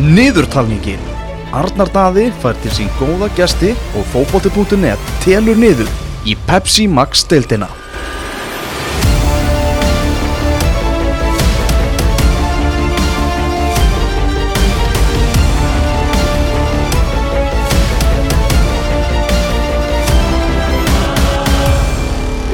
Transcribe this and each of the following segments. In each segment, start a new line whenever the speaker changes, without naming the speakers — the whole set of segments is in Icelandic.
Niðurtalningin Arnar Daði fær til sín góða gesti og fótbolti.net telur niður í Pepsi Max deildina.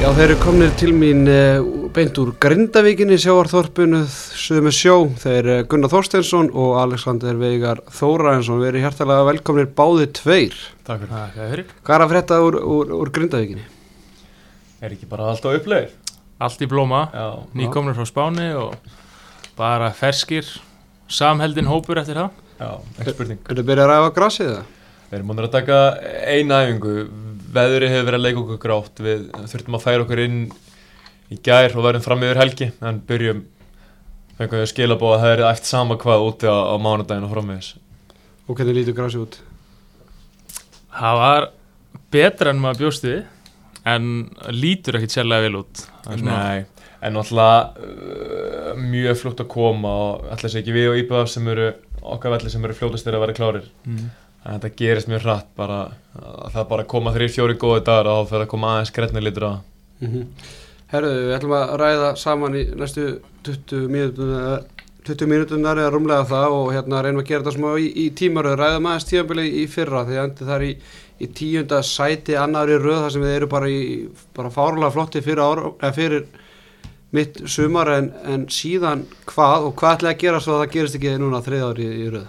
Já, þeir eru komnir til mín uh, beint úr Grindavíkinni sjáarþorpunu suðu með sjó. Þeir uh, Gunnar Þorsteinsson og Alexander Veigar Þóraensson verið hjartalega velkomnir báði tveir.
Takk fyrir það, hvað er
að frétta úr, úr, úr Grindavíkinni?
Er ekki bara allt á uppleið?
Allt í blóma, nýkomnir frá Spáni og bara ferskir, samheldin hópur eftir það.
já, ekki spurning
Er þið byrjað að ræfa grassið það?
Við erum múin að taka eina æfingu Veðri hefur verið að leika okkur grátt Við þurftum að færa okkur inn í gær og verðum fram yfir helgi en byrjum fengum við að skila búið að það er eftir sama hvað úti á, á mánudaginn og fram þess
Og hvernig lítur grassið út?
Það var betra en maður bjóst við, en lítur ekkit sérlega vel út. Það er svona-
Nei, en náttúrulega uh, mjög fljótt að koma og ætla sér ekki við og íbjöða sem eru okkar velli sem eru fljótastir að vera klárir
Mm.
en þetta gerist mjög hratt bara að það bara koma þrjir fjóri góði dagar og þá fyrir að koma aðeins gretni litur á
Mm Herðu, við ætlum að ræða saman í næstu 20 mínútunar 20 mínútunar eða rúmlega það og hérna reynum að gera þetta smá í, í tímaröð. Ræðum aðeins tímabili í fyrra því að þar í, í tíunda sæti annari röð þar sem við erum bara í bara fárlega flotti fyrir, eða fyrir mitt sumar en, en síðan hvað og hvað ætlaði að gera svo að það gerist ekki núna þrið ári í, í röð?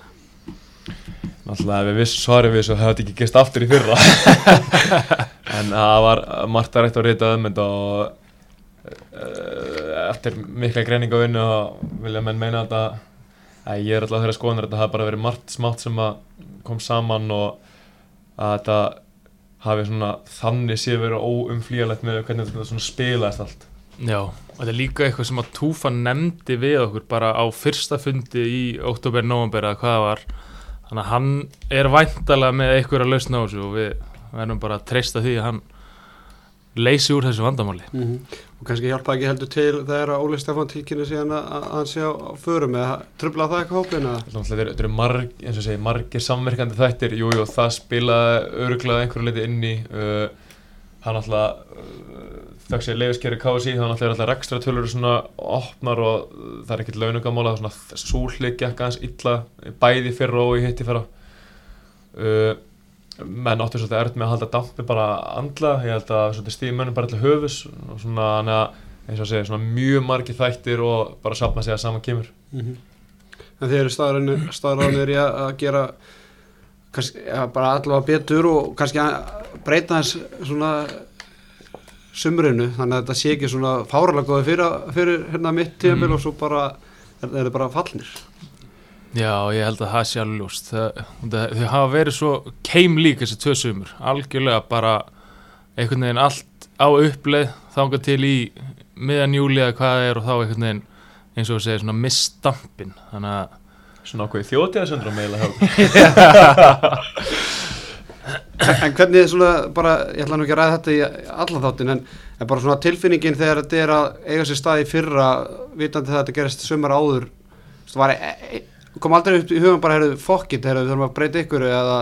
Ef við vissum svarið við þessu hefði þetta ekki gist aftur í fyrra. En það var margt að rætt að rita um þetta og eftir mikla greininga vinnu og vilja menn meina þetta að ég er alltaf þeirra skoðanir að þetta hafi bara verið margt smátt sem að kom saman og að þetta hafi svona þannig sé verið óumflíjalegt með hvernig þetta svona spilaðist allt
Já, og þetta er líka eitthvað sem að Túfa nefndi við okkur bara á fyrsta fundi í oktober-november eða hvað það var. Þannig að hann er væntalega með eitthvað að lausna á þessu og við verðum bara að treysta því að hann leysi úr þessu vandamáli.
og kannski hjálpa ekki heldur til þegar að Óli Stefán tilkynni síðan að, að hann sé á, förum eða trubla það eitthvað hópin eða?
Þetta eru- marg, eins og segi, margir samverkandi þættir, jú, jú, það spilaði öruglega einhverju leiti inn í uh, hann alltaf uh, þakk sér leiðiskerri KSI, þannig alltaf er alltaf rekstra tölur svona opnar og uh, það er ekkert launugamála, það er svona súllik gekk aðeins illa, bæði fyrra og í hitti fyrra uh, menn áttu svolítið erfitt með að halda dampi bara andla, ég held að svolítið stíði mönnum bara til höfus og svona, að eins og að segja, svona mjög margir þættir og bara sapna sig að saman kemur.
En þeir eru staðrænir í að, að gera kannski, ja, bara allavega betur og kannski að breyta hans svona sumrinu þannig að þetta sé ekki svona fáralega góði fyrir, fyrir hérna mitt tímabil
Mm.
og svo bara er, er bara fallnir
Já, ég held að það sé alveg ljóst. Það- það- Þau hafa verið svo keimlík þessi tvö sumur. Algjörlega bara einhvern veginn allt á uppleið þangað til í miðan júli eða hvað það er og þá einhvern veginn eins og við segja svona misstampin. Þannig að
Svona ákveði þjótiðasöndrum eiginlega hjá
En hvernig svona bara, ég ætla nú ekki að ræða þetta í allan þáttin en, en bara svona tilfinningin þegar þetta er að eiga sér stað í fyrra vitandi það að þetta gerist sumar áður það var, e, e, kom aldrei upp í hugan bara heyrðu fokkit, heyrðu við þurfum að breyta ykkur eða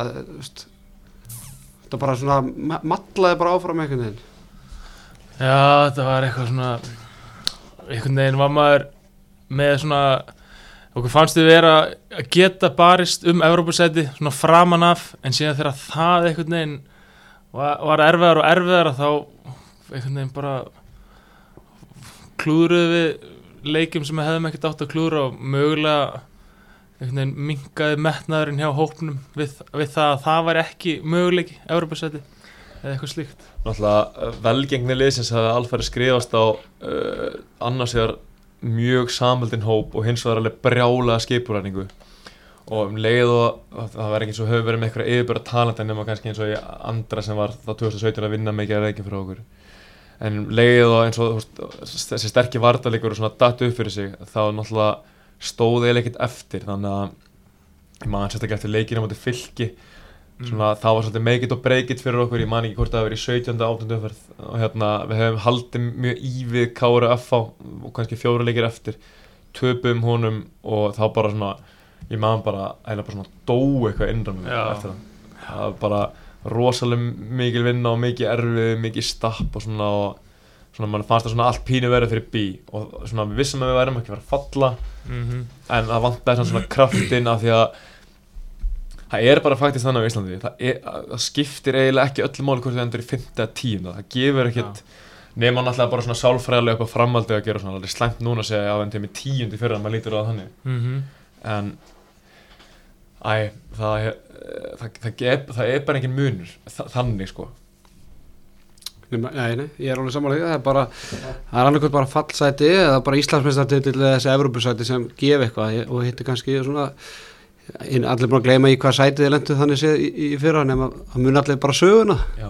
þetta bara svona ma- matlaði bara áfram einhvern veginn.
Já, þetta var eitthvað svona einhvern veginn var maður með svona okkur fannst þið vera að geta barist um Evrópusæti svona framan af en síðan þegar það einhvern veginn var, var erfiðar og erfiðar þá einhvern veginn bara klúðruðu við leikjum sem við hefðum ekkert átt að klúðra og mögulega minkaði metnaðurinn hjá hópnum við, við það að það var ekki möguleiki Evrópusæti eða eitthvað slíkt.
Náttúrulega velgengni liðsins hafði alfæri skrifast á uh, annars vegar mjög samhaldin hóp og hins vegar alveg brjálega skipuræningu. Og um leið og það verði ekki eins og höfum verið með eitthvað yfirbæra talent en nema kannski eins og í andra sem var þá 2017 að vinna mikið að reykja fyrir okkur. En um leið og eins og þessi sterkir vardalegur og svona datt upp fyrir sig þá náttúrulega stóði eða ekkert eftir þannig að sett ekki eftir leikinu á móti fylki svona það var svolítið make it og break it fyrir okkur ég man ekki hvort það hefur verið í 17. 18. umferð og hérna við hefum haldið mjög ívið Kára FH og kannski fjóra leikir eftir töpum honum og þá bara svona ég maður bara, eða bara svona dó eitthvað innram eftir það það var bara rosalega mikil vinna og mikið erfið, mikið stapp og svona og svona mann fannst það svona allt pínu verið fyrir bí og svona við vissum að við værum ekki að fara að falla
Mhm.
en það vantaði svona, svona kraftinn af því að það er bara faktist þannig á Íslandi það, er, það skiptir eiginlega ekki öllu máli hvort það endur í 5. eða 10. það gefur ekkit nema náttúrulega bara svona sálfræðilega upp á framhaldi að gera svona alveg slæmt núna að segja að endur með tíundi fyrir að maður lítur á það þannig
Mhm.
en æ, það, er- það, það, það, það er bara engin munur þa- þannig sko
Nei, nei, nei, ég er alveg samanlega það er bara, það er annarkvæmt bara fallsæti eða bara Íslandsmeistartitil eða þessi Evropasæti sem gef eitthvað. Og hittir kannski svona allir að gleyma í hvað sætið er lendu þannig séð í, í fyrra nema það mun allir bara söguna.
Já,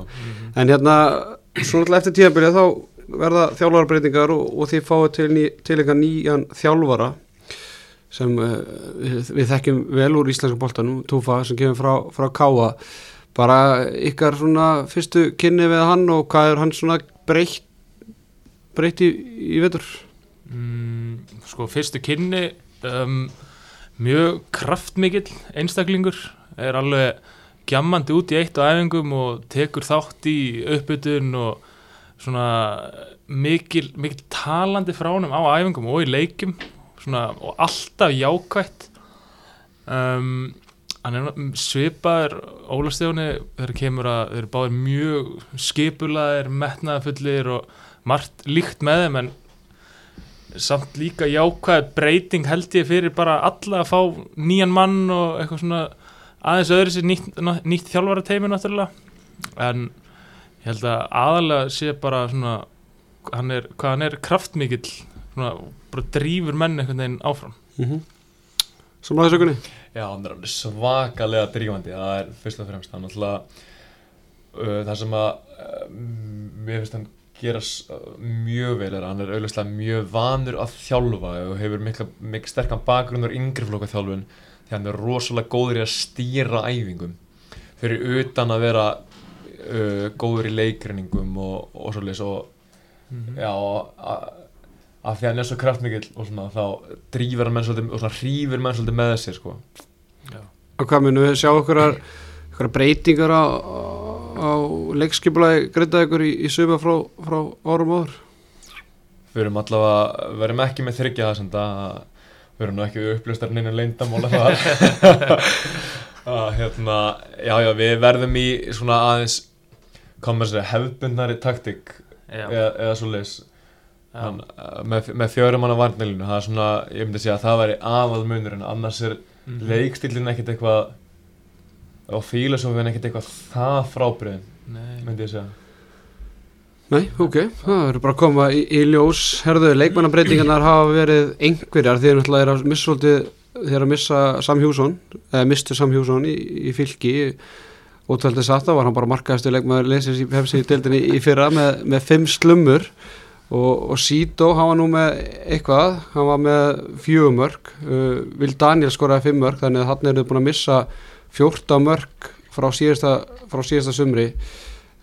en hérna, svona eftir tíðanbyrja þá verða þjálfarbreytingar og, og því fáið til, ný, til eitthvað nýjan þjálfara sem uh, við, við þekkjum vel úr íslenska boltanum, Túfa sem kemur frá, frá Káa bara ykkar svona fyrstu kynni við hann og hvað er hann svona breytt breytt í, í vetur?
Mm, sko fyrstu kynni um, mjög kraftmikill einstaklingur. Er alveg gjammandi út í eitt á æfingum og tekur þátt í uppbytun og svona mikil, mikil talandi frá honum á æfingum og í leikjum. Svona, og alltaf jákvætt. Um, hann er svipaður Ólafstjóni þegar kemur að þeir eru báðir mjög skipulaðir, metnaðafullir og margt líkt með þeim en samt líka jákvæð breyting held ég fyrir bara alla að fá nýjan mann og eitthvað svona aðeins öðru sér nýtt, nýtt þjálfara teimi náttúrulega en ég held að aðalega sé bara svona hann er, hvað hann er kraftmikill svona, bara drífur menn einhvern veginn áfram
mm -hmm. Samlaði sögunni?
Já, hann er alveg svakalega drífandi. Það er fyrst og fremst hann alltaf uh, það sem að uh, mér finnst hann gera uh, mjög vel er að hann er auðvitað mjög vanur að þjálfa og hefur mikla, mikla sterkan bakgrunn úr yngri flokka þjálfun því hann er rosalega góður í að stýra æfingum. Fyrir utan að vera uh, góður í leikrenningum og, og svoleiðis og já og að, að því að hann er svo kraftmikill og svona þá drífur hann menn svolítið og svona hrífur menn svolítið með sér sko.
Og hvað munum við sjá okkur okkur breytingar á, á leikskipulagi greita ykkur í, í suma frá, frá árum áður?
Við erum allavega, við erum ekki með þryggja það sem það við erum nú ekki upplöstar neina leyndamóla þar að hérna já já við verðum í svona aðeins hvað maður segja hefðbundnari taktik eða, eða svo leis
já,
með, með fjörum manna varnilinu það er svona, ég myndi segja að það væri aðal munur en annars er
Mhm.
leikstílinn ekkert eitthvað og fílasofin ekkert eitthvað það frábriðin
Nei.
myndi ég segja
Nei, ok, það verður bara að koma í, í ljós Herðu, leikmannabreitingarnar hafa verið einhverjar því að náttúrulega er að missa eru að missa Sam Hjússon eða mistu Sam Hjússon í, í fylki útvöldið satt var hann bara markaðastu leikmaður leysins í pepsi í deildinni í fyrra með, með fimm slummur og, og Sito, hann var nú með eitthvað, hann var með fjögumörk uh, Vil Daniel skoraði fimm mörk þannig að hann er búin að missa 14 mörk frá síðasta, frá síðasta sumri.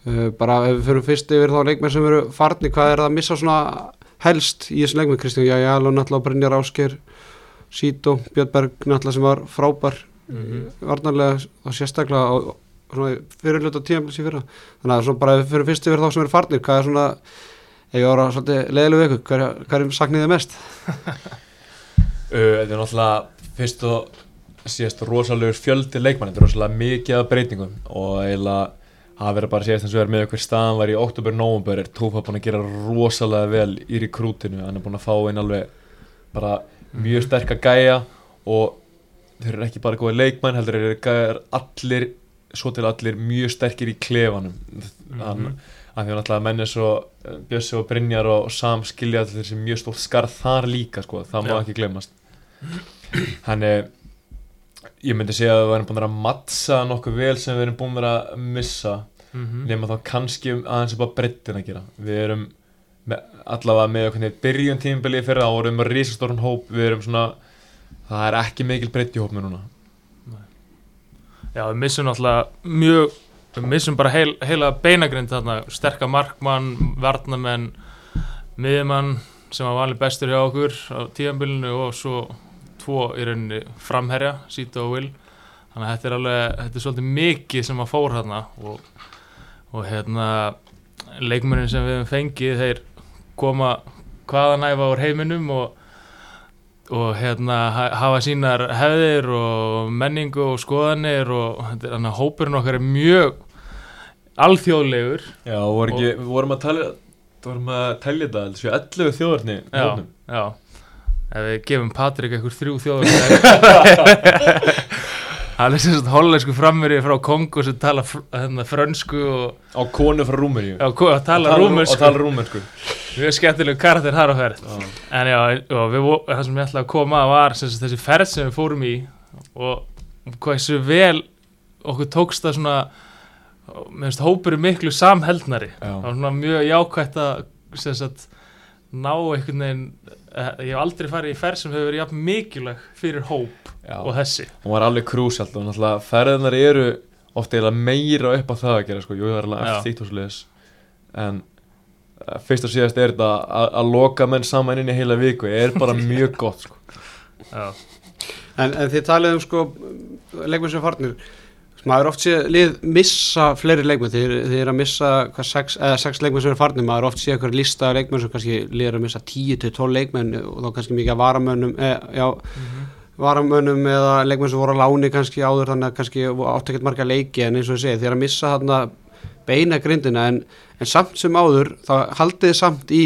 Uh, bara ef við fyrir fyrst yfir þá leikmenn sem eru farni, hvað er það að missa svona helst í þessu leikmenn Kristján? Jæjál og náttúrulega Brynjar Ásker Sito, Björn Berg náttúrulega sem var frábær
Mhm.
varnarlega og sérstaklega á tímafélis í fyrra. Þannig að bara ef við fyrir fyrst yfir þá sem eru farnir hvað er svona, ef ég ára svolítið leiðilegu viku, hver, hverjum sakniði mest?
Uh, Þetta er náttúrulega fyrst og síðast rosalegur fjöldi leikmann þetta er rosalega mikið af breytingum og eiginlega hafa verið bara síðast eins og verið með hver staðan var í oktober-nóvember er Tófa búin að gera rosalega vel í rekrútinu. Hann er búin að fá inn alveg bara mjög sterka gæja og þeir eru ekki bara góði leikmann heldur eru allir svo til allir mjög sterkir í klefanum. Hann
Mhm.
Að því að náttúrulega menn er svo eh, Bjössi og Brynjar og Sam skilja allir þessi mjög stórt skarð þar líka sko, það má ekki glemast þannig ég myndi segja að við erum búin að mattsa nokkuð vel sem við erum búin að missa.
Mhm.
nema þá kannski um aðeins á breyttin að gera. Við erum með, allavega með hvernig byrjun tímabilið fyrir við með risastórun hóp. Við erum svona það er ekki mikil breytt í hópnu núna.
Já, við missum náttúrulega mjög við missum bara heil, heila beinagrind þarna, sterka markmann, varnamenn miðjumann sem var valið bestur hjá okkur á tíðanbylunu og svo tvo í rauninni framherja, Sito og Will. Þannig að þetta er alveg, þetta er svolítið mikið sem að fór hérna og, og hérna leikmennin sem við hefum fengið þeir koma hvaðan æfa úr heiminum og, og hérna ha- hafa sínar hefðir og menningu og skoðanir og að hópurinn okkar er mjög alþjóðlegur.
Já, voru ekki, við vorum að tala vorum að telja þetta, þessu 11 þjóðarni í
já, já. Ef við gefum Patrik eitthvað þrjú þjóðar hann er sem sagt hollensku frammeri frá Kongo sem tala fr hérna, frönsku og
á konu frá Rúmeríu
já, ko- og tala
og
rúmensku.
tala rúmensku.
Mjög skemmtileg karakter þar á ferð. En já, og við, það sem ég ætla að koma að var sagt, þessi ferð sem við fórum í og hversu vel okkur tókst það svona mér finnst hópur miklu samheldnari. Það var
Já,
svona mjög jákvætt að sagt, ná einhvern veginn eh, ég hef aldrei farið í ferð sem hefur verið jafn mikilvæg fyrir hóp
já,
og þessi.
Hún var alveg krúsjalt og náttúrulega ferðinar eru ofta eiginlega meira upp á það að gera sko, jú það er alveg
Já.
eftir þýtt og sliðis en uh, fyrst og síðast er þetta að, að loka menn saman inn í heila viku er bara mjög gott sko.
já,
En, en þið talið um sko leikmenn sem farnir maður oft sé lið missa fleiri leikmenn. Þið, þið er að missa hvað, sex, eða, sex leikmenn sem er farnir. Maður oft sé eitthvað lista leikmenn sem kannski lið er að missa 10-12 leikmenn og þá kannski mikið að varamönnum e, já, varamönnum eða leikmenn sem voru á láni kannski áður þannig að kannski átt ekkert marga leiki. En eins og ég segi þið er að missa þarna beina grindina. En, en samt sem áður þá haldið þið samt í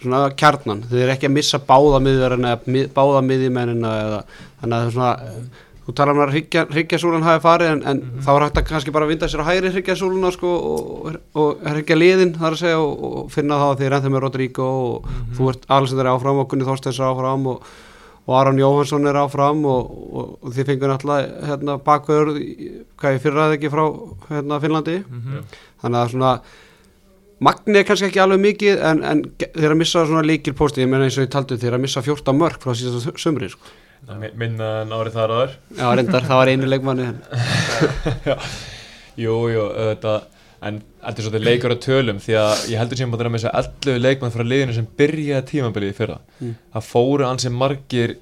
svona kjarnan, þið er ekki að missa báða miðverðina báða miðjumennina eða þannig að það er svona þú talar um að hryggja, hryggjasúlan hafi farið en, en þá er hægt að kannski bara vinda sér á hægri hryggjasúluna sko og, og hryggja liðin þar að segja og, og finna þá að þið er ennþá með Rodrigo og þú ert Alexander er áfram og Gunni Þorsteins er áfram og, og Aron Jóhansson er áfram og, og, og þið fengur náttúrulega hérna, bakveður hvað ég fyrraði ekki frá hérna, Finnlandi
Mhm.
þannig að svona Magni er kannski ekki alveg mikið en, en þeir að missa svona líkil posti, ég meina eins og ég taldi þeir að missa 14 mörg frá síðasta sömri sko.
Mi- minna en árið þar aður
Já, reyndar, það var einu leikmanni en,
Jú, jú, þetta En þetta er svolítið leikar að tölum Því að ég heldur sem að það er með þess að 11 leikmann frá liðinu sem byrjaði tímabilið í fyrra.
Mm.
Það fóru ansið margir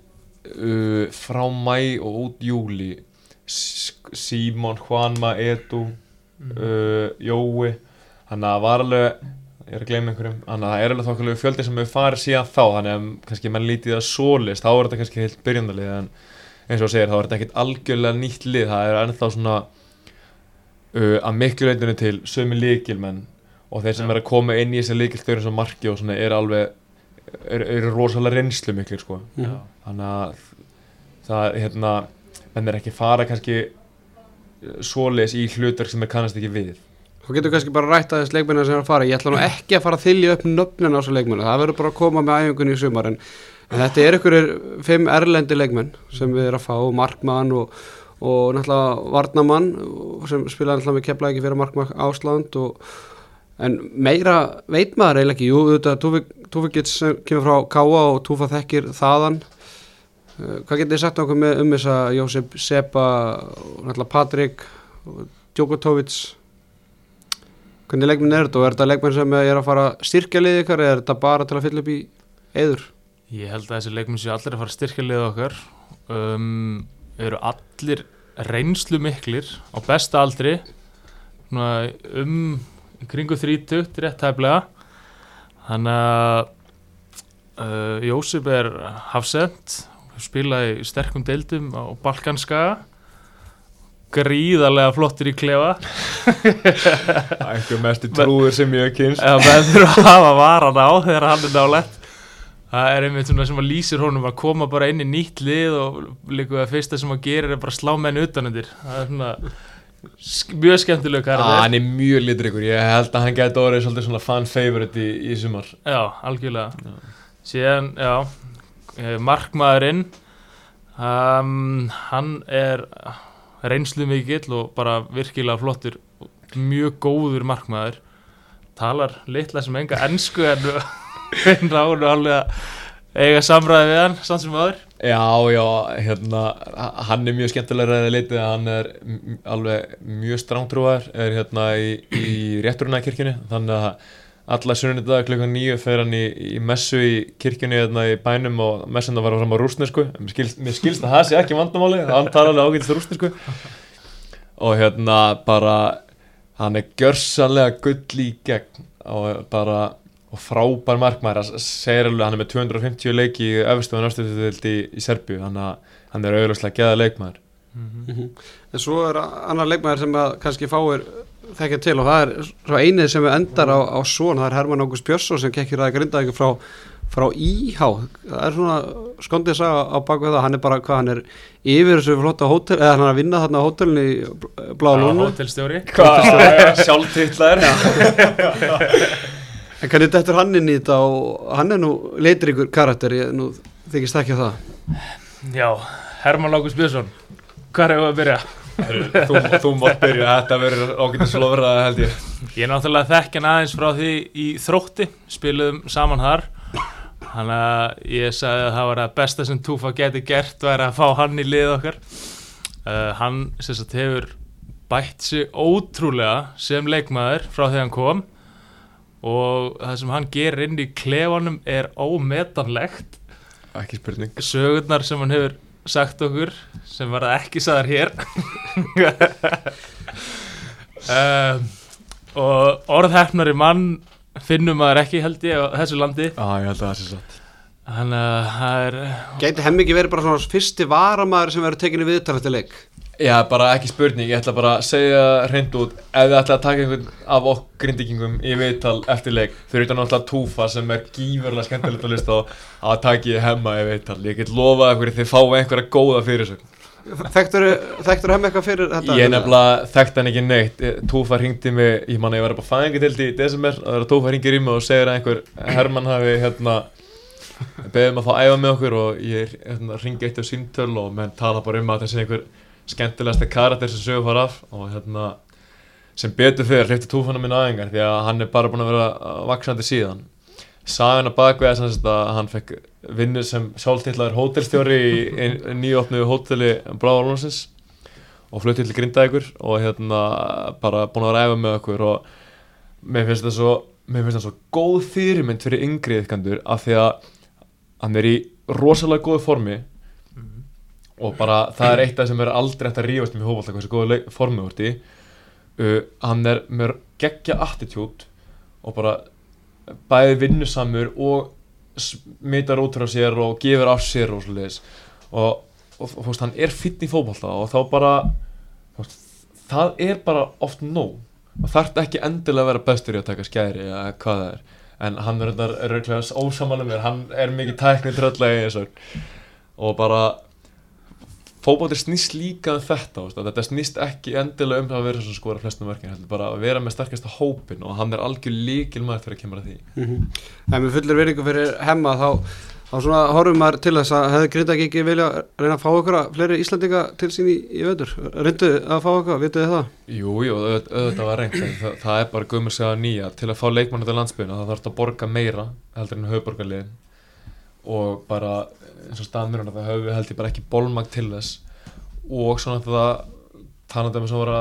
uh, frá mæ og út júli S Símon, Juanma, Edu uh, Jói. Þannig að það var alveg Ég er að gleyma einhverjum. Þannig að það er alveg þokkalegu fjöldi sem hefur farið síðan þá Þannig að kannski menn lítið að sólist Þá er þetta kannski heilt byrjandalið En eins og þú segir, þá er þetta ekkert algjörlega nýtt lið. Það er ennþá svona uh, að miklu leitinu til sömu líkilmenn og þeir sem
Já.
er að koma inn í þessi líkilstöður eins og marki og svona er alveg er, er rosalega reynslu miklu sko. Þannig að það hérna menn er ekki fara kannski svoleiðis í hlutverk sem er kannast ekki við
Þú getur kannski bara rætt að þess leikmennar sem er að fara. Ég ætla nú ekki að fara að þylja upp nöfnin á þessu leikmennu Það verður bara að koma með æfingunni í sumar En, en þetta er ykkur fimm erlendi leikmenn sem við erum að fá Markmann og, og náttúrulega Varnamann sem spilaði náttúrulega með kepla ekki fyrir Markmann Ásland og, En meira veit maður eiginlega ekki. Jú, þetta Túfikits sem kemur frá Káa og Túfa þekkir þaðan. Uh, Hvað getið þið sagt okkur með um þessa Jósef Sepa náttúrulega Patrik Djokotovic Hvernig leikminn er þetta og er þetta leikminn sem er að fara að styrkja liðið ykkar eða er þetta bara til að fylla upp í eður?
Ég held að þessi leikmenn séu allir að fara að styrkja liða okkar. Um, eru allir reynslu miklir á besta aldri. Um kringu 30, rétt tæplega. Þannig að uh, Jósef er hafsend spilaði sterkum deildum á Balkanskaga gríðarlega flottur í klefa.
Einhver mestu trúður sem ég hef kynst
eða menn þurfa að hafa varan á þegar hann er nálægt. Það er einmitt svona sem að lýsir honum að koma bara inn í nýtt lið og líka að fyrsta sem að gera er bara slá menn utanundir það er svona mjög skemmtileg
Ah,
karakter.
hann er mjög litrikur, ég held að hann gæti orðið svolítið svona fan favorite í, í sumar.
Já, algjörlega. Síðan, já, eh, markmaðurinn um, hann er reynslu mikill og bara virkilega flottur mjög góður markmaður. Talar litla sem enga ennsku en en ránu alveg að eiga samræði við hann samt sem aður
Já, já, hérna, hann er mjög skemmtilega ræðið litið, hann er alveg mjög strángtrúar, er hérna í, í rétturuna kirkjunni, þannig að alla sunnunni dag klukkan nýju fer hann í, í messu í kirkjunni hérna í bænum og messan það var fram á rúsnesku mér skilst, mér skilst að það sé ekki vandamáli hann talar alveg ágætist rúsnesku og hérna bara hann er gjörsanlega gull í gegn og bara og frábær alveg hann er með 250 leiki í öfstu og náttúrulega í, í Serbíu. Þannig að hann er auðvitað geða leikmaður.
Mhm. En svo er annar leikmaður sem að kannski fáir þekkja til og það er svo einið sem við endar á, á svona, það er Herman Ágúst Björnsson sem kekkir að grinda ykkur frá, frá Íhá, það er svona skondið að sagja á baku það, hann er bara hvað hann er yfir þessu flotta hótel eða hann er að vinna þarna á hótelinu í Bláa Lónu
Hótelstjóri.
Hvað? Sjálftitlaður
En hvernig dettur hann inn í þetta og hann er nú leitur ykkur karakter, ég nú þykist ekki það.
Já, Herman Lákus Björnsson. Hvað er það að byrja?
Þú, þú mátt byrja, þetta verður ágætið slofraða held ég.
Ég er náttúrulega þekkin aðeins frá því í þrótti. Spiluðum saman þar. Þannig að ég sagði að það var að besta sem Túfa geti gert væri að fá hann í lið okkar. Uh, Hann sem sagt hefur bætt sig ótrúlega sem leikmaður frá því hann kom. Og það sem hann gerir inn í klefanum er ómetanlegt.
Ekki spurning.
Sögurnar sem hann hefur sagt okkur sem var ekki sagðar hér. Um, og orðhefnari mann finnum maður ekki held ég á þessu landi.
Já, ég held að það sé satt.
Þannig að það er
Gæti hemmi ekki verið bara svona fyrsti varamæður sem verður tekinni viðtal eftir leik
Já, bara ekki spurning, ég ætla bara að segja hreint út ef þið ætla að taka einhvern af okkur grindikingum í viðtal eftir leik fyrir utan náttúrulega Túfa sem er gífurlega skemmtilegt að lista á að taka ég hemma í viðtal. Ég get lofað ykkur þið fáið einhverja góða fyrirsögn.
Þekktur hemmi eitthvað fyrir þetta?
Ég nefnilega þekkt hann ekki neitt. Túfa hringdi mig, ég man að ég var upp á fæðingadildi í desember og þegar Túfa hringir í mig og segir að einhver Hermann hafi hérna beðið um að fá að æfa með okkur og ég hérna, ringi eitt á síntöl og menn tala bara um að þessi einhver skemmtilegasta karakter sem sögur fara af og hérna sem betur fyrir hlifti túfanum minn aðengar því að hann er bara búin að vera vaksandi síðan. Sagan að bakvega sem að hann fekk vinnu sem sjálftillaður hótelstjóri í nýjófnuðu hóteli Bráðalónsins og fluttið til Grindavíkur og hérna bara búin að vera æfa með okkur og mér finnst það svo mér finnst það svo góð fyrirmynd fyrir yngri yfkandur af því að hann er í rosalega góðu formi og bara það er eitt af það sem er aldrei hægt að rífast um í hófald hversu góðu formi úr því uh, hann er með geggja attitút og bara bæði vinnusamur og smitar út frá sér og gefur af sér og svoleiðis. Og, og, og fúst, hann er fitt í fókbalta og þá bara fúst, það er bara oft nóg. Og þarf ekki endilega að vera bestur í að taka skæri eða hvað það er. En hann er rauðlega ósamanlega mér hann er mikið tækni tröllagi og bara fókbátir snýst líka um þetta veist, þetta snýst ekki endilega um það að vera svona skora flestum verkinn, heldur bara að vera með sterkasta hópin og hann er algjör líkil maður fyrir að kemur að því
mm -hmm. En með fullir verðingu fyrir hemma þá, þá svona horfum maður til þess að hefði Grindag ekki vilja reyna að fá okkur að fleiri Íslandinga til sín í, í völdur reyndu að fá okkur, vituð þið það?
Jú, jú, auðvitað var reynd það, það er bara gummur segja nýja til að fá leikmann það að eins og staðmjörnum það við held ég bara ekki bólmag til þess. Og svona þetta talandi um þess að vera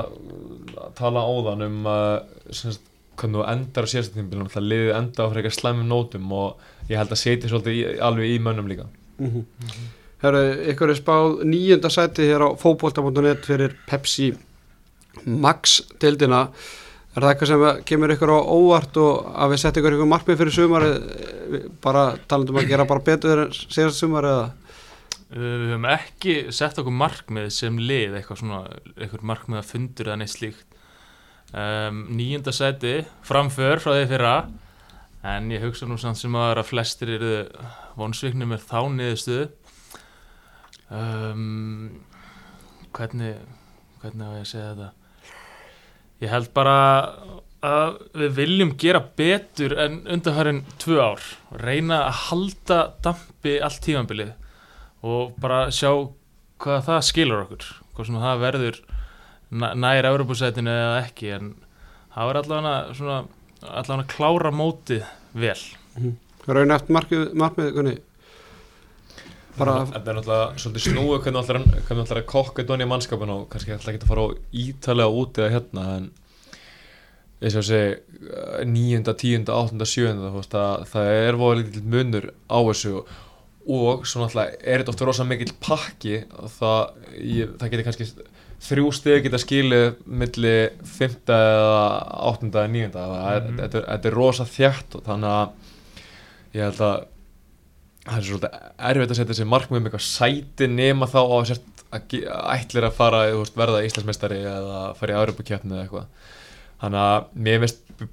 að tala áðan um uh, semst, hvernig þú endar á sérstaktímbilum það liðið enda á frekar slæmum nótum og ég held að setja svolítið í, alveg í mönnum líka.
Mm -hmm. Herru, ykkur er spáð nýjönda sæti hér á fókbólta.net fyrir Pepsi Max deildina Er það eitthvað sem kemur ykkur á óvart og að við setja ykkur ykkur markmið fyrir sumar bara talandum að gera bara betur síðast sumar eða?
Við höfum ekki sett okkur markmið sem lið, eitthvað svona, eitthvað markmið að fundur eða neitt slíkt. Um, nýjunda seti, framför frá því fyrra, en ég hugsa nú samt sem að flestir eru vonsviknir með þá niðurstuðu. Um, hvernig, hvernig á ég að segja þetta? Ég held bara að við viljum gera betur en undanhærin tvö ár. Reyna að halda dampi allt tímanbilið og bara sjá hvað það skilur okkur. Hvað sem það verður nær Európusætinu eða ekki en það verður allavega svona allavega klára mótið vel.
Raun eftir markmið, markmið?
Bara... Þetta er náttúrulega svolítið snúið hvernig það ætlar að kokka doni í mannskapin og kannski ætla ekki að fara á ítalega út eða hérna en eins og segi nýjunda, tíunda, áttunda, sjöunda þú að það er voða lítill munur á þessu og, svo náttúrulega er þetta ofta rosa mikill pakki það, ég, það getur kannski þrjú steg geta skilið milli fymta eða áttunda eða er,
Mhm.
þetta, er, þetta er rosa þjætt og þannig að ég held að það er svolítið erfitt að setja þessi markmið um eitthvað sæti nema þá á sért að ætlir að fara veist, verða Íslandsmeistari eða fara í Europakjöfni eða eitthvað. Þannig að mér finnst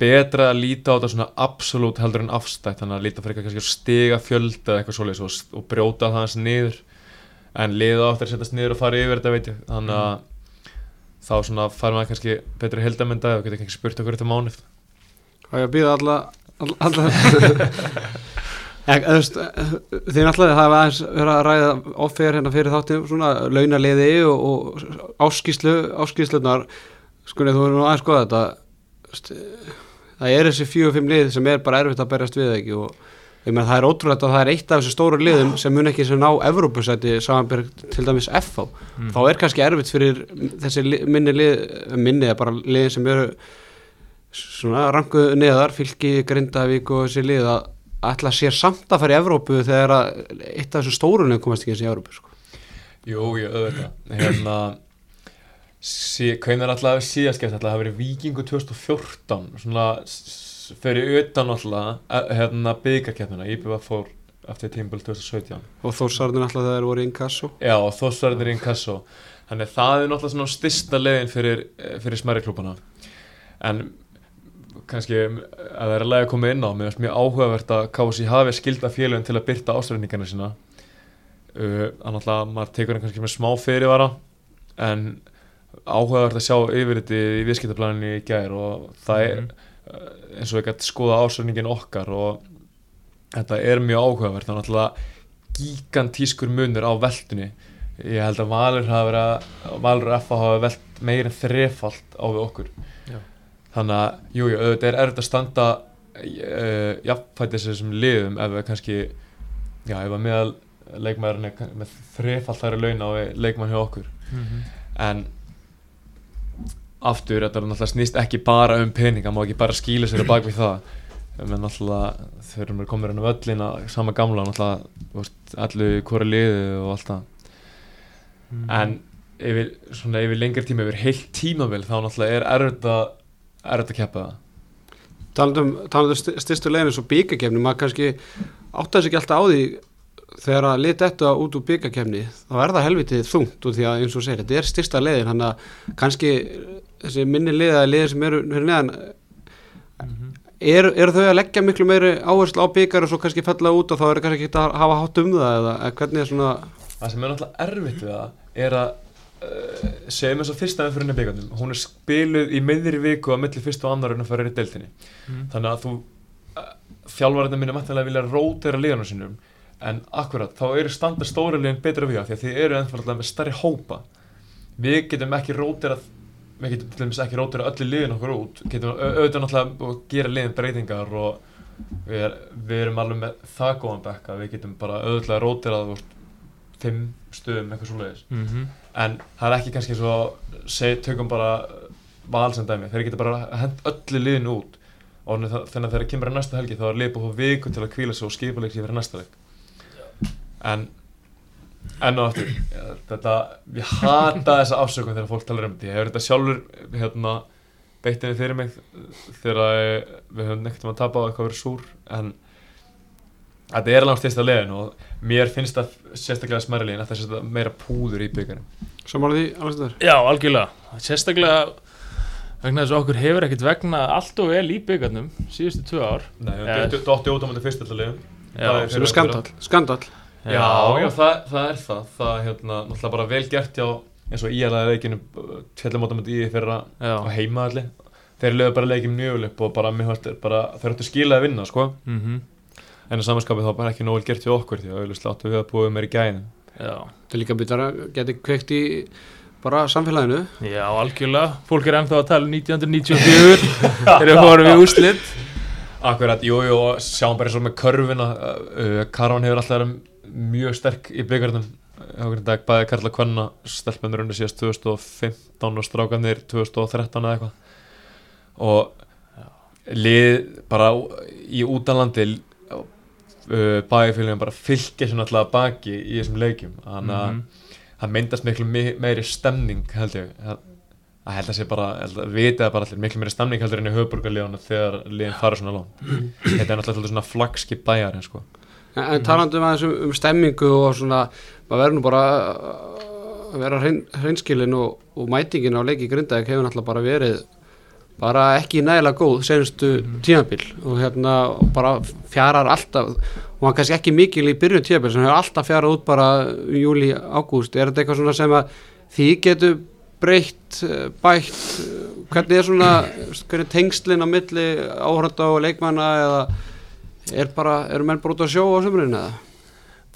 betra að líta á þetta svona absolutt heldur en afstætt þannig að líta fyrir kannski að stiga fjölda eða eitthvað svoleiðis og, og brjóta það hans niður. En liða áttur að setjast niður og fara yfir þetta veit ég. Þannig að þá svona fær maður kannski betri heldamönda og getur kannski spurt okkur þetta mánuð.
Það er að býða alla, alla, alla Þið náttúrulega hafa aðeins verið að ræða offer hérna fyrir þáttum svona launaliði og, og áskýslu áskýslunar sko þú erum nú aðeins skoða þetta. Það er þessi fjögur fimm lið sem er bara erfitt að berjast við ekki? Og ég meina það er ótrúlegt að það er eitt af þessu stóru liðum sem mun ekki sem ná Evrópusæti samanberg til dæmis FH
Mm.
þá er kannski erfitt fyrir þessi minni lið, minni er bara liðin sem eru svona rankuð neðar, fylki, Grindavík og þessi lið að ætla sér samt að fara í Evrópu þegar að eitt af þessu stórunum komast ekki eins í Evrópu sko.
Jú, jú, auðvitað. Hérna sí, hvernig er alltaf síðast gæst alltaf að hafa verið Víkingu 2014 svona fyrir utan alltaf eh, hérna byggarkeppnina IBF fór eftir tímbil 2017
og Þórsarðin alltaf þegar voru Inkasso.
Já, og Þossvarðir í Inkasso. Þannig að það er náttúrulega svona stista leiðin fyrir, eh, fyrir smæri klúbana en kannski um, að það er að lega að koma inn á mér finnst mjög áhugavert að KSI hafi skilda félagin til að byrta ástæðningarna sína uh, að náttúrulega maður tekur hann kannski með smá fyrirvara en áhugavert að sjá yfir þetta í viðskiptablaninni í gær og það er uh, eins og ég gæti skoða ástæðningin okkar og þetta er mjög áhugavert. Þannig að náttúrulega gigantískur munur á veldunni ég held að Valur hafa verið að Valur FA hafa velt meir en þrefalt á við okkur.
Já.
Þannig að, jú, jú, auðvitað er erfitt að standa uh, jafnfættis þessum liðum ef við kannski já, ef að meðal leikmæðurinn er með þrefalt þær laun á við leikmæn hjá okkur. En aftur, þetta er náttúrulega snýst ekki bara um peninga, má ekki bara skýla sér bak við það. Menn náttúrulega erum við komin inn á völlina sama gamla náttúrulega, allu hvora liði og allt það. En yfir, svona yfir lengri tíma yfir heilt tímabil þá náttúrulega er erfitt að erfitt að keppa það?
Talandum, talandum st styrstu leginu svo byggakefni maður kannski áttaði sig ekki alltaf á því þegar að lit þetta út úr byggakefni þá er það helvitið þungt og því að eins og segir þetta er styrsta legin þannig að kannski þessi minni liða liðir sem eru neðan eru er þau að leggja miklu meiri áherslu á byggar og svo kannski fella út og þá er kannski ekki að hafa hátt um það eða eða hvernig er svona
það sem er náttúrulega erfitt við það er að segjum eins og fyrsta fyrir henni byggandum hún er spiluð í miðri viku á milli fyrst og annar að fara í deiltinni þannig að þú uh, þjálfararnir minni mættilega vilja rótera liðanum sínum. En akkurat, þá eru standa stóra liðin betra við það því að þið eru ennfallega með stærri hópa. Við getum ekki róterað við getum til dæmis ekki róterað öllu liðin okkur út. Getum au- auðvitað náttúrulega að gera liðin breytingar og við, er, við erum alveg með það góðan bekka við getum bara auðvitað róterað úr fimm stöðum eitthvað svo leiðis
Mhm.
En það er ekki kannski svo seg, tökum bara val sem dæmi. Þeir geta bara hent öllu liðin út. Og þannig að þegar þeir kemur að næsta helgi þá er lið búið að fá viku til að kvíla sig og skipuleik sér fyrir næsta leik. En enn og aftur þetta, ég hata þessa afsökun þegar fólk talar um þetta. Ég hefur þetta sjálfur hérna, beitt henni fyrir mig þegar ég- við höfum neitt um að tapa á eitthvað verið súr. En þetta er langt fyrsta leiðin og mér finnst það sérstaklega smærri leiðin að það setja meira púður í byggarinn.
Samála því Alexander
Já, algjörlega. Sérstaklega vegna þess að okkur hefur ekkert vegna allt og vel í byggarnum síðustu tvö ár.
Nei,
Já.
þú dótti út á mútið fyrsta leiðin.
Já,
Það er
sem er skandal, skandal
Já, já, það, það er það. Það er hérna, náttúrulega bara vel gert hjá eins og íalaði leikinu tvellumótamönd í því fyrra
Já.
á heimaðalli þeir lögðu bara leikinu mjög vel upp og bara, bara þeir ættu skilað að vinna, sko.
Mm
en að samanskapið þá bara ekki nóg vel gert hjá okkur því að auðvitað áttu við að búið meir í gæðin.
Já,
þetta er líka býtar að geti kveikt í bara samfélaginu.
Já, algjörlega. Fólk er ennþá að tala um 1994 þegar við fórum í úslit
Akkurat, jú, jú, og sjáum bara eins og með körfuna uh, Karvan hefur alltaf verið mjög sterk í byggarnum bæði Karla Kvenna stelpunur undir síðast 2015 og strákanir 2013 eða eitthvað. Og lið bara í útalandi uh, bæjarfélagin bara fylgja sér náttúrulega baki í þessum leikjum þannig að
Mhm.
það myndast miklu me- meiri stemning held ég að að held að sé bara, held að vita það bara allir miklu meiri stemning heldur enn í höfuborgarliðuna þegar liðin fara svona lón þetta er náttúrulega svona flagskip bæjar sko.
En, en talandi um aðeins um, um stemmingu og svona, maður verður nú bara uh, að vera hrein, hreinskilin og, og mætingin á leiki Grindavík hefur náttúrulega bara verið bara ekki nægilega góð senustu tímabil og hérna bara fjarar alltaf og hann kannski ekki mikil í byrjun tímabil sem hefur alltaf fjarað út bara júli, ágúst er þetta eitthvað svona sem að því getur breytt, eh, bætt eh, hvernig er svona hvernig er tengslin á milli áhörða og leikmanna eða er bara, eru menn bara út að sjó á sömurinn eða?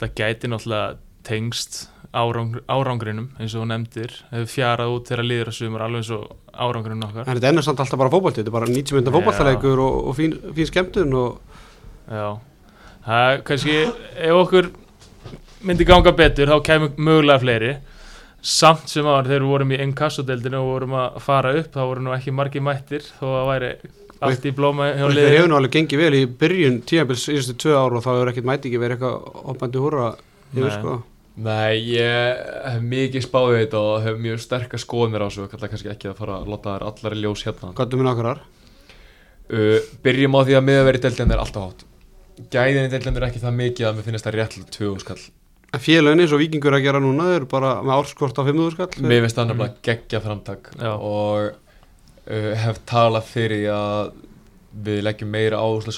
það gæti náttúrulega tengst árang, árangrinum eins og þú nefndir hefur fjarað út þegar liður að sumar alveg eins og árangrinum okkar.
En þetta ennur samt alltaf bara fótbolti, þetta er bara 90 mynda
Já.
fótboltaleikur og, og fín, fín skemmtun og
Já, það er kannski ef okkur myndi ganga betur þá kemur mögulega fleiri. Samt sem áður þegar við vorum í inkassodeldinu og vorum að fara upp þá voru nú ekki margi mættir þó að væri allt í blóma hjá liðinu.
hefur nú alveg gengið vel í byrjun tímabils síðustu tvö ár og þá hefur ekkert mæti ekki verið eitthvað hoppandi húra yfir sko.
Nei, ég hef mikið spáðið þetta og hef mjög sterkar skoðnir á þessu og kalla kannski ekki að fara að láta þær allar í ljós hérna.
Hvað er minn okkur
uh, Byrjum á því að miðaverið deildin er alltaf hátt. Gæðin í deildin er ekki það mikið að mér finnst það réttlega tvö skall.
Félagin eins og vikingur að gera núna eru bara með árskort á 5.000 skall.
Mér finnst það nefnilega geggja framtak
Já.
og uh, hef talað fyrir að við leggjum meira áherslu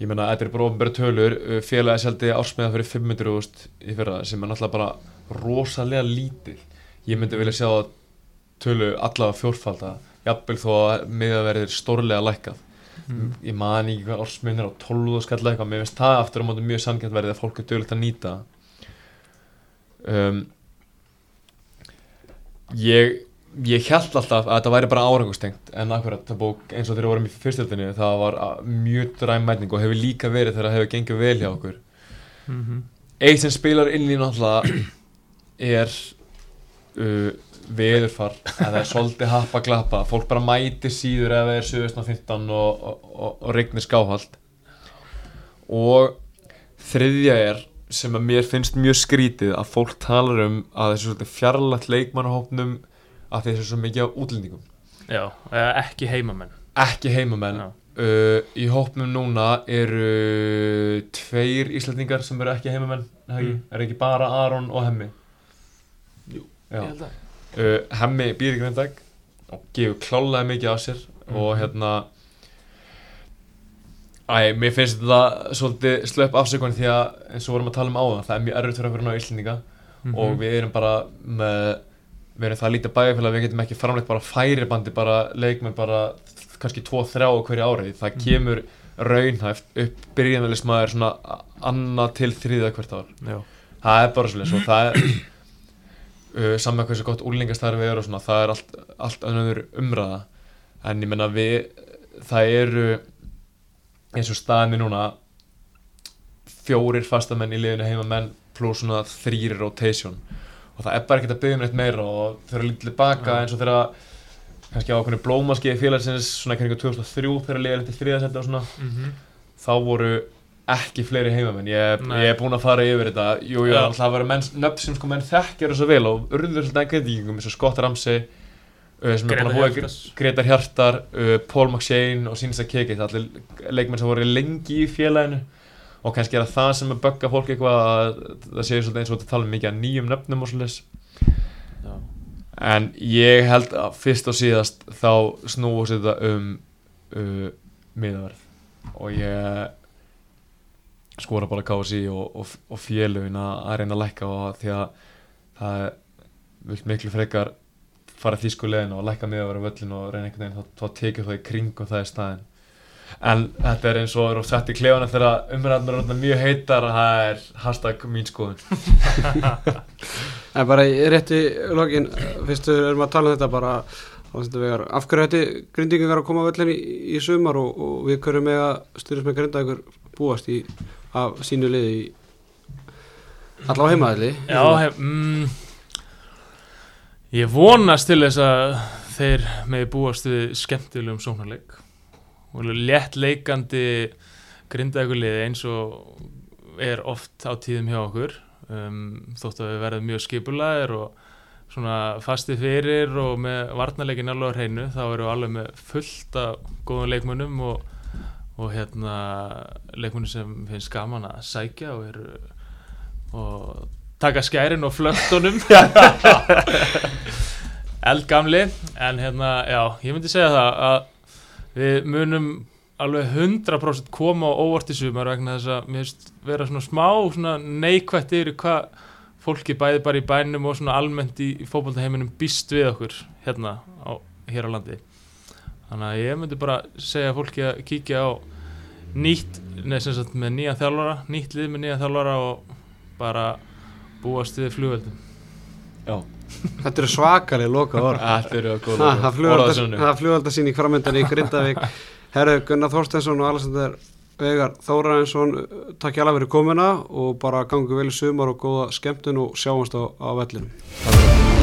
ég meina, þetta er bara ofnbæra tölur. Uh, félagi seldi ársmiða fyrir 500.000 í fyrra sem er náttúrulega bara rosalega lítið ég myndi vilja sjá að tölu allavega fjórfalda jafnvel þó að miðaverðir stórlega lækkað.
Mm.
ég man ekki hvað ársmiðnir á 12 skall eitthvað, mér finnst það aftur á móti mjög samkjönd verið að fólk er dögulegt að nýta. Um, ég ég held alltaf að þetta væri bara árangustengt en akkurat það bók eins og þegar við vorum í fyrstöldinni það var mjög dræmmætning og hefur líka verið þegar það hefur gengið vel hjá okkur
Mhm.
eitt sem spilar inn í náttúrulega er uh, veðurfar að það er svolítið happa glappa fólk bara mæti síður ef það er 715 og, og, og, og regnir skáhald og þriðja er sem að mér finnst mjög skrítið að fólk talar um að þessu fjarlægt leikmannahópnum að þessu svo mikið af útlendingum
Já, eða ekki heimamenn
ekki heimamenn uh, í hópnum núna eru tveir Íslandingar sem eru ekki heimamenn er, ekki?
Mm.
er ekki bara Aron og Hemmi
Jú,
Já.
Ég held að
uh, Hemmi býr í Grindag og gefur klálega mikið af sér og
Mhm.
hérna Æ, mér finnst þetta svolítið slöpp afsökun því að eins og vorum að tala um áðan það er mjög erfitt fyrir að ná Íslandinga
Mhm.
og við erum bara með við erum það lítið bæjarfélag við getum ekki framleitt bara færibandi bara leikmenn bara kannski 2-3 á hverju ári. Það
Mhm.
kemur raunhæft upp byrjanvelismæður svona annað til þriða hvert ár.
Já,
það er bara svolítið svo það er uh, saman hversu gott úlingastæðar við erum og svona það er allt, allt önnur umræða. En ég menna við það eru eins og staðinni núna fjórir fastamenn í liðinu heimamenn pluss svona þrýri rotation og það er bara ekkert að byggja um neitt meira og þau eru lítið tilbaka eins og þeirra kannski á okkur blómaskið félagsins svona kringu 2003 þegar liðið lítið þriðasendi og svona.
Mhm.
þá voru ekki fleiri heimamenn. Ég, ég er búinn að fara yfir þetta. Jú, jú, það var menn, nöfn sem sko menn þekkjara svo vel og urður svolítið að kritikingum eins og Scott Ramsey sem er búinn að
Hjartas.
Gretar Hjartar, Paul McShane og Sínsa Kekit, allir leikmenn sem voru lengi í félaginu og kannski er það það sem er bögga fólk eitthvað að það séu svolítið eins og þetta tala mikið að nýjum nöfnum og svolítið en ég held að fyrst og síðast þá snúast þetta um uh, miðaverð. Og ég skora bara KSI og, og, og félugin að reyna að lækka og því að það vilt miklu frekar fara þýskulegin og lækka miðaverð völlin og reyna einhvern veginn þá tekið það í kring og það er staðin en þetta er eins og er sett í klefana þegar umræðnar er mjög heitar að það er hashtag mín skoðun.
En bara í rétti lokin, fyrstu erum að tala um þetta bara á þetta vegar, af hverju ætti grindingar að koma á völlin í, í sumar og, og við hverju með að styrjast með grindagur búast í af sínu liði í allavega heimaðli
Já, hef, mm, ég vonast til þess að þeir megi búast við skemmtilegum sóknarleik létt leikandi grindaðuguliði eins og er oft á tíðum hjá okkur um, þótt að við verðum mjög skipulaðir og svona fasti fyrir og með varnarleikin alveg á hreinu þá erum við alveg með fullt af góðum leikmönnum og, og hérna leikmönnum sem finnst gaman að sækja og eru og taka skærin og flöktunum. Eldgamli en hérna já, ég myndi segja það að við munum alveg 100% koma á óvart í sumar vegna þess að mér finnst vera svona smá svona neikvætt yfir hvað fólki bæði bara í bænum og svona almennt í, í fótballtaheiminum býst við okkur hérna á, hér á landi. Þannig að ég myndi bara segja fólki að kíkja á nýtt, neð sem sagt með nýja þjálfara nýtt lið með nýja þjálfara og bara búast við flugveldum
Já,
Þetta eru svakalega loka orð
þetta eru góða
Ha, Það í framöndan í Grindavík. Herru, Gunnar Þorstensson og Alexander Vegar Þórarinsson takk hjá alveg fyrir komuna og bara gangu vel í sumar og góða skemmtun og sjáumst á, á vellinum.
Takk fyrir